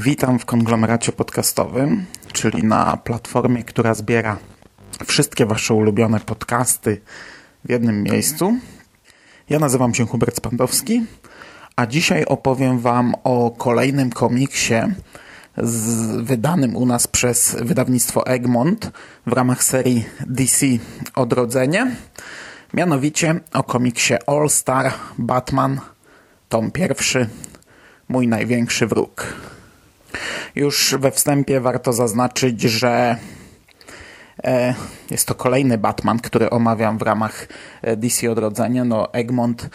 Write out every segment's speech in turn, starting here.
Witam w konglomeracie podcastowym, czyli na platformie, która zbiera wszystkie Wasze ulubione podcasty w jednym miejscu. Ja nazywam się Hubert Spandowski, a dzisiaj opowiem Wam o kolejnym komiksie wydanym u nas przez wydawnictwo Egmont w ramach serii DC Odrodzenie. Mianowicie o komiksie All Star Batman, tom pierwszy, mój największy wróg. Już we wstępie warto zaznaczyć, że e, jest to kolejny Batman, który omawiam w ramach e, DC Odrodzenia. No, Egmont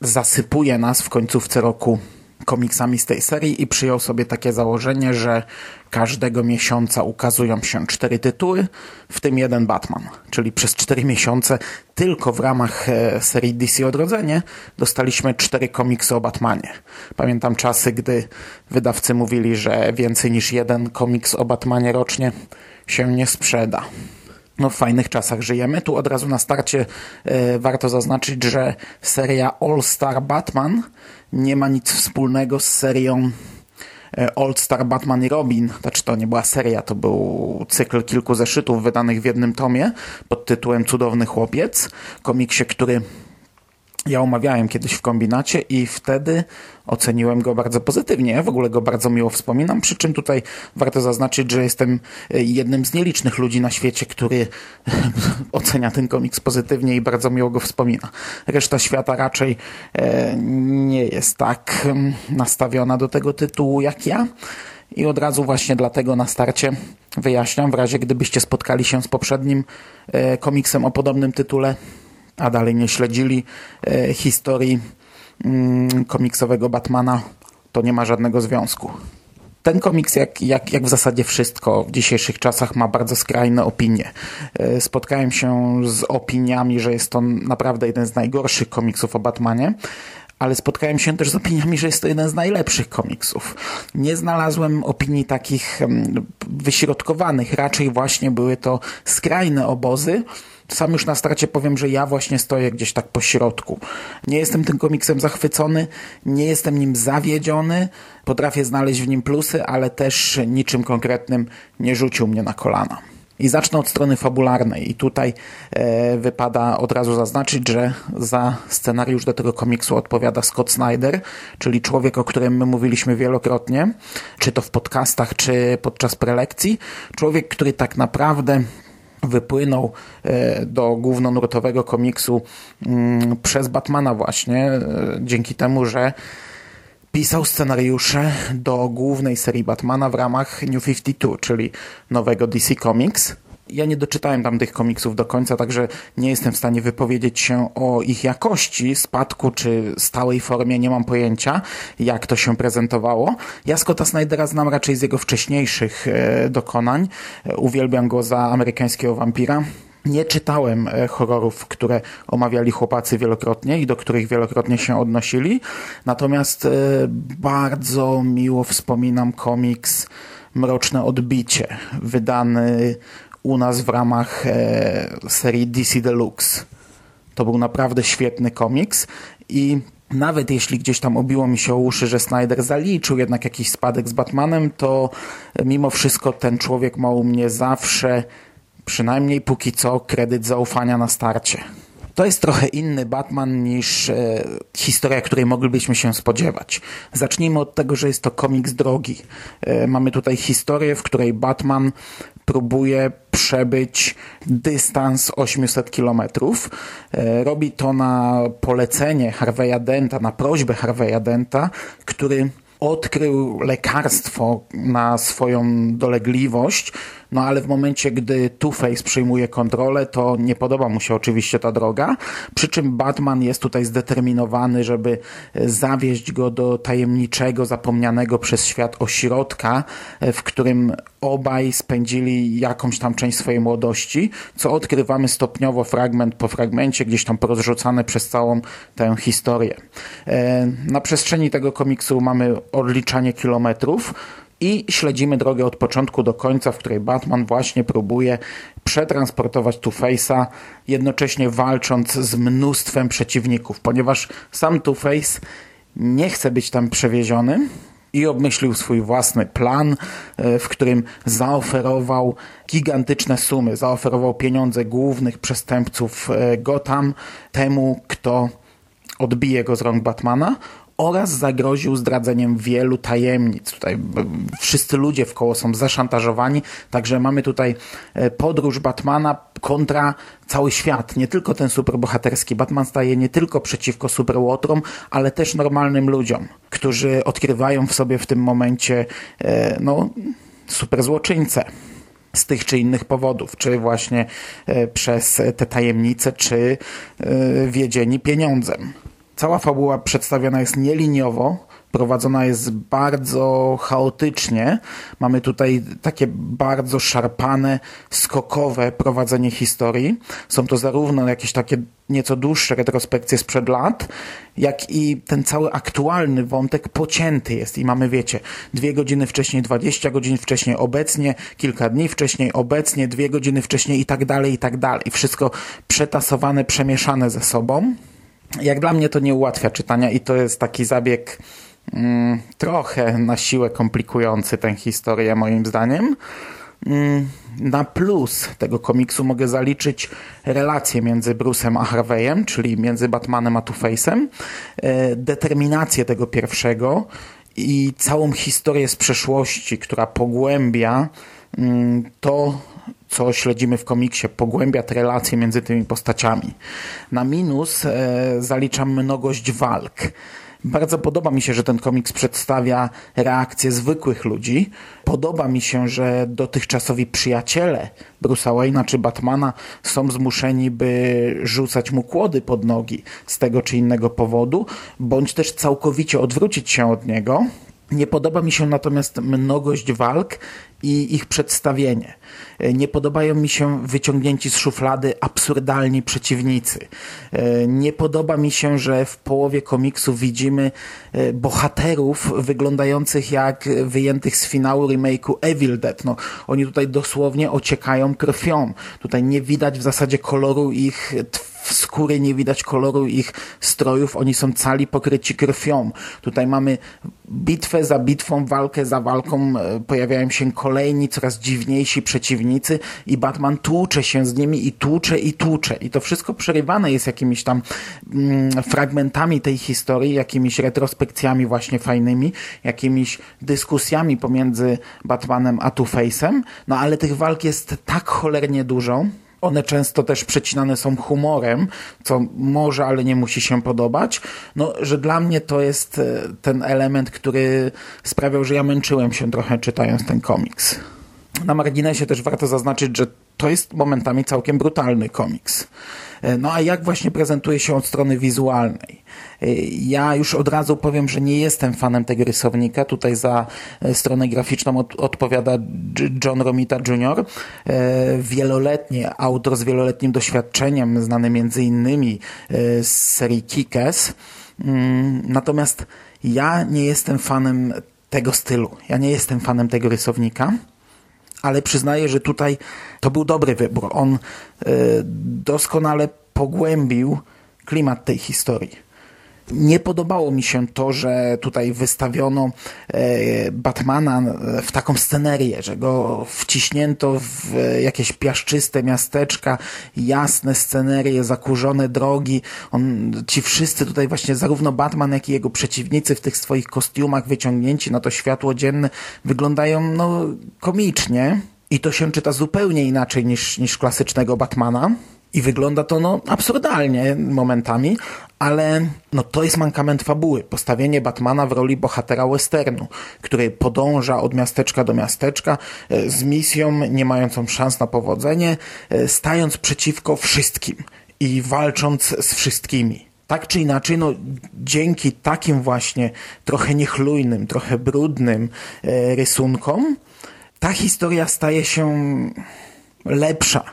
zasypuje nas w końcówce roku komiksami z tej serii i przyjął sobie takie założenie, że każdego miesiąca ukazują się cztery tytuły, w tym jeden Batman. Czyli przez cztery miesiące tylko w ramach e, serii DC Odrodzenie dostaliśmy cztery komiksy o Batmanie. Pamiętam czasy, gdy wydawcy mówili, że więcej niż jeden komiks o Batmanie rocznie się nie sprzeda no, w fajnych czasach żyjemy. Tu od razu na starcie e, warto zaznaczyć, że seria All Star Batman nie ma nic wspólnego z serią e, All Star Batman i Robin. Znaczy to nie była seria, to był cykl kilku zeszytów wydanych w jednym tomie pod tytułem Cudowny Chłopiec. Komiksie, który ja omawiałem kiedyś w kombinacie i wtedy oceniłem go bardzo pozytywnie. W ogóle go bardzo miło wspominam, przy czym tutaj warto zaznaczyć, że jestem e, jednym z nielicznych ludzi na świecie, który ocenia ten komiks pozytywnie i bardzo miło go wspomina. Reszta świata raczej e, nie jest tak mm, nastawiona do tego tytułu jak ja. I od razu właśnie dlatego na starcie wyjaśniam, w razie gdybyście spotkali się z poprzednim e, komiksem o podobnym tytule, a dalej nie śledzili e, historii mm, komiksowego Batmana, to nie ma żadnego związku. Ten komiks, jak, jak, jak w zasadzie wszystko w dzisiejszych czasach, ma bardzo skrajne opinie. E, spotkałem się z opiniami, że jest to naprawdę jeden z najgorszych komiksów o Batmanie, ale spotkałem się też z opiniami, że jest to jeden z najlepszych komiksów. Nie znalazłem opinii takich mm, wyśrodkowanych, raczej właśnie były to skrajne obozy, sam już na starcie powiem, że ja właśnie stoję gdzieś tak po środku. Nie jestem tym komiksem zachwycony, nie jestem nim zawiedziony, potrafię znaleźć w nim plusy, ale też niczym konkretnym nie rzucił mnie na kolana. I zacznę od strony fabularnej. I tutaj e, wypada od razu zaznaczyć, że za scenariusz do tego komiksu odpowiada Scott Snyder, czyli człowiek, o którym my mówiliśmy wielokrotnie, czy to w podcastach, czy podczas prelekcji. Człowiek, który tak naprawdę wypłynął e, do głównonurtowego komiksu mm, przez Batmana właśnie, e, dzięki temu, że pisał scenariusze do głównej serii Batmana w ramach New 52, czyli nowego DC Comics. Ja nie doczytałem tam tych komiksów do końca, także nie jestem w stanie wypowiedzieć się o ich jakości, spadku czy stałej formie, nie mam pojęcia, jak to się prezentowało. Ja Scotta Snydera znam raczej z jego wcześniejszych e, dokonań. E, uwielbiam go za amerykańskiego wampira. Nie czytałem e, horrorów, które omawiali chłopacy wielokrotnie i do których wielokrotnie się odnosili. Natomiast bardzo miło wspominam komiks Mroczne Odbicie, wydany u nas w ramach e, serii DC Deluxe. To był naprawdę świetny komiks i nawet jeśli gdzieś tam obiło mi się o uszy, że Snyder zaliczył jednak jakiś spadek z Batmanem, to mimo wszystko ten człowiek ma u mnie zawsze, przynajmniej póki co, kredyt zaufania na starcie. To jest trochę inny Batman niż e, historia, której moglibyśmy się spodziewać. Zacznijmy od tego, że jest to komiks drogi. E, mamy tutaj historię, w której Batman próbuje przebyć dystans 800 kilometrów. E, robi to na polecenie Harveya Denta, na prośbę Harveya Denta, który odkrył lekarstwo na swoją dolegliwość, no ale w momencie, gdy Two-Face przejmuje kontrolę, to nie podoba mu się oczywiście ta droga, przy czym Batman jest tutaj zdeterminowany, żeby zawieźć go do tajemniczego, zapomnianego przez świat ośrodka, w którym obaj spędzili jakąś tam część swojej młodości, co odkrywamy stopniowo, fragment po fragmencie, gdzieś tam porozrzucane przez całą tę historię. E, na przestrzeni tego komiksu mamy odliczanie kilometrów, i śledzimy drogę od początku do końca, w której Batman właśnie próbuje przetransportować Two-Face'a, jednocześnie walcząc z mnóstwem przeciwników, ponieważ sam Two-Face nie chce być tam przewieziony i obmyślił swój własny plan, e, w którym zaoferował gigantyczne sumy, zaoferował pieniądze głównych przestępców e, Gotham temu, kto odbije go z rąk Batmana oraz zagroził zdradzeniem wielu tajemnic. Tutaj wszyscy ludzie w koło są zaszantażowani, także mamy tutaj e, podróż Batmana kontra cały świat. Nie tylko ten superbohaterski Batman staje nie tylko przeciwko superłotrom, ale też normalnym ludziom, którzy odkrywają w sobie w tym momencie e, no, superzłoczyńcę z tych czy innych powodów, czy właśnie e, przez te tajemnice, czy wiedzieni pieniądzem. Cała fabuła przedstawiona jest nieliniowo, prowadzona jest bardzo chaotycznie. Mamy tutaj takie bardzo szarpane, skokowe prowadzenie historii. Są to zarówno jakieś takie nieco dłuższe retrospekcje sprzed lat, jak i ten cały aktualny wątek pocięty jest i mamy, wiecie, dwie godziny wcześniej, 20 godzin wcześniej, obecnie, kilka dni wcześniej, obecnie, dwie godziny wcześniej i tak dalej, i tak dalej. Wszystko przetasowane, przemieszane ze sobą jak dla mnie to nie ułatwia czytania i to jest taki zabieg mm, trochę na siłę komplikujący tę historię moim zdaniem. Mm, na plus tego komiksu mogę zaliczyć relacje między Bruce'em a Harvey'em, czyli między Batmanem a Two-Face'em, e, determinację tego pierwszego i całą historię z przeszłości, która pogłębia mm, to, co śledzimy w komiksie, pogłębia te relacje między tymi postaciami. Na minus e, zaliczam mnogość walk. Bardzo podoba mi się, że ten komiks przedstawia reakcje zwykłych ludzi. Podoba mi się, że dotychczasowi przyjaciele Bruce'a Wayne'a czy Batmana są zmuszeni, by rzucać mu kłody pod nogi z tego czy innego powodu, bądź też całkowicie odwrócić się od niego. Nie podoba mi się natomiast mnogość walk i ich przedstawienie. E, nie podobają mi się wyciągnięci z szuflady absurdalni przeciwnicy. E, nie podoba mi się, że w połowie komiksu widzimy e, bohaterów wyglądających jak wyjętych z finału remake'u Evil Dead. No, oni tutaj dosłownie ociekają krwią. Tutaj nie widać w zasadzie koloru ich w skóry nie widać koloru ich strojów, oni są cali pokryci krwią. Tutaj mamy bitwę za bitwą, walkę za walką, pojawiają się kolejni, coraz dziwniejsi przeciwnicy i Batman tłucze się z nimi i tłucze i tłucze. I to wszystko przerywane jest jakimiś tam mm, fragmentami tej historii, jakimiś retrospekcjami właśnie fajnymi, jakimiś dyskusjami pomiędzy Batmanem a Two-Face'em. No ale tych walk jest tak cholernie dużo, one często też przecinane są humorem, co może, ale nie musi się podobać. No, że dla mnie to jest e, ten element, który sprawiał, że ja męczyłem się trochę czytając ten komiks. Na marginesie też warto zaznaczyć, że to jest momentami całkiem brutalny komiks. E, no a jak właśnie prezentuje się od strony wizualnej? E, ja już od razu powiem, że nie jestem fanem tego rysownika. Tutaj za e, stronę graficzną od, odpowiada John Romita Jr., wieloletni autor z wieloletnim doświadczeniem, znany między innymi z serii Kikes. Mm, natomiast ja nie jestem fanem tego stylu. Ja nie jestem fanem tego rysownika ale przyznaję, że tutaj to był dobry wybór. On e, doskonale pogłębił klimat tej historii. Nie podobało mi się to, że tutaj wystawiono e, Batmana w taką scenerię, że go wciśnięto w jakieś piaszczyste miasteczka, jasne scenerie, zakurzone drogi. On, ci wszyscy tutaj właśnie, zarówno Batman, jak i jego przeciwnicy w tych swoich kostiumach wyciągnięci na to światło dzienne wyglądają no, komicznie. I to się czyta zupełnie inaczej niż, niż klasycznego Batmana. I wygląda to no absurdalnie momentami, ale no to jest mankament fabuły. Postawienie Batmana w roli bohatera westernu, który podąża od miasteczka do miasteczka e, z misją nie mającą szans na powodzenie, e, stając przeciwko wszystkim i walcząc z wszystkimi. Tak czy inaczej, no, dzięki takim właśnie trochę niechlujnym, trochę brudnym e, rysunkom, ta historia staje się lepsza,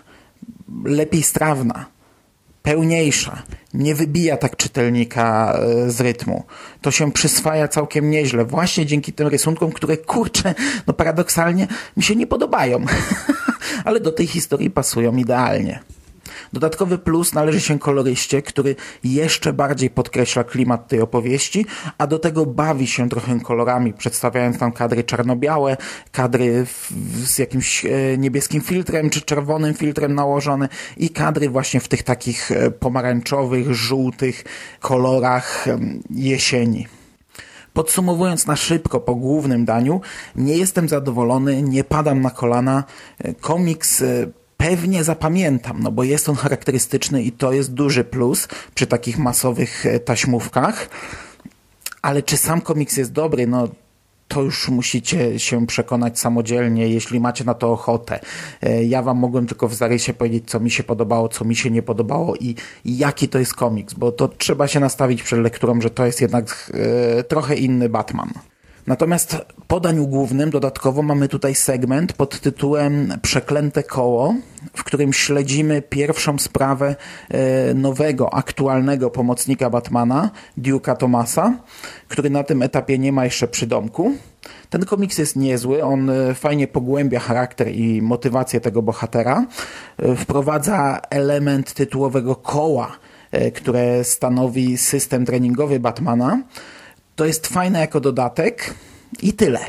lepiej strawna, pełniejsza, nie wybija tak czytelnika e, z rytmu. To się przyswaja całkiem nieźle, właśnie dzięki tym rysunkom, które kurczę, no paradoksalnie mi się nie podobają, ale do tej historii pasują idealnie. Dodatkowy plus należy się koloryście, który jeszcze bardziej podkreśla klimat tej opowieści, a do tego bawi się trochę kolorami, przedstawiając tam kadry czarno-białe, kadry z jakimś e, niebieskim filtrem czy czerwonym filtrem nałożone i kadry właśnie w tych takich e, pomarańczowych, żółtych kolorach jesieni. Podsumowując na szybko po głównym daniu, nie jestem zadowolony, nie padam na kolana. E, komiks pewnie zapamiętam, no bo jest on charakterystyczny i to jest duży plus przy takich masowych e, taśmówkach. Ale czy sam komiks jest dobry? No to już musicie się przekonać samodzielnie, jeśli macie na to ochotę. E, ja wam mogłem tylko w zarysie powiedzieć, co mi się podobało, co mi się nie podobało i, i jaki to jest komiks, bo to trzeba się nastawić przed lekturą, że to jest jednak e, trochę inny Batman. Natomiast po daniu głównym dodatkowo mamy tutaj segment pod tytułem Przeklęte koło, w którym śledzimy pierwszą sprawę e, nowego, aktualnego pomocnika Batmana, Duke'a Thomasa, który na tym etapie nie ma jeszcze przydomku. Ten komiks jest niezły, on e, fajnie pogłębia charakter i motywację tego bohatera. E, wprowadza element tytułowego koła, które stanowi system treningowy Batmana to jest fajne jako dodatek i tyle.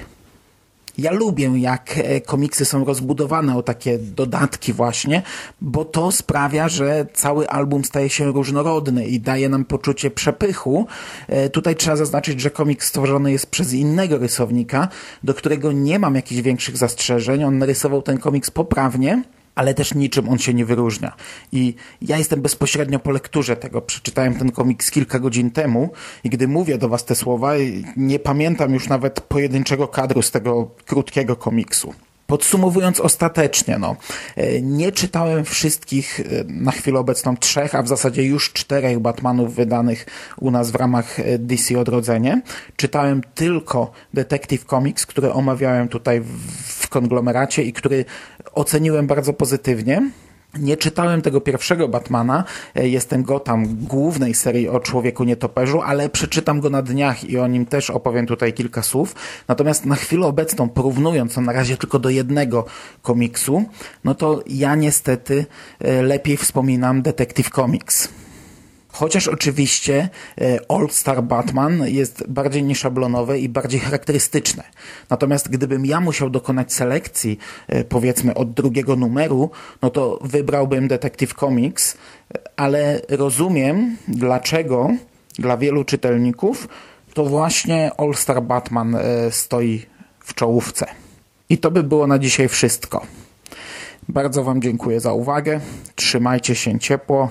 Ja lubię, jak e, komiksy są rozbudowane o takie dodatki właśnie, bo to sprawia, że cały album staje się różnorodny i daje nam poczucie przepychu. E, tutaj trzeba zaznaczyć, że komiks stworzony jest przez innego rysownika, do którego nie mam jakichś większych zastrzeżeń. On narysował ten komiks poprawnie, ale też niczym on się nie wyróżnia. I ja jestem bezpośrednio po lekturze tego. Przeczytałem ten komiks kilka godzin temu i gdy mówię do was te słowa, nie pamiętam już nawet pojedynczego kadru z tego krótkiego komiksu. Podsumowując ostatecznie, no, e, nie czytałem wszystkich e, na chwilę obecną trzech, a w zasadzie już czterech Batmanów wydanych u nas w ramach e, DC Odrodzenie. Czytałem tylko Detective Comics, który omawiałem tutaj w konglomeracie i który oceniłem bardzo pozytywnie. Nie czytałem tego pierwszego Batmana, e, jestem Gotham, głównej serii o Człowieku Nietoperzu, ale przeczytam go na dniach i o nim też opowiem tutaj kilka słów. Natomiast na chwilę obecną, porównując to na razie tylko do jednego komiksu, no to ja niestety e, lepiej wspominam Detective Comics. Chociaż oczywiście e, All Star Batman jest bardziej nieszablonowe i bardziej charakterystyczne. Natomiast gdybym ja musiał dokonać selekcji, e, powiedzmy od drugiego numeru, no to wybrałbym Detective Comics, ale rozumiem dlaczego dla wielu czytelników to właśnie All Star Batman e, stoi w czołówce. I to by było na dzisiaj wszystko. Bardzo Wam dziękuję za uwagę. Trzymajcie się ciepło.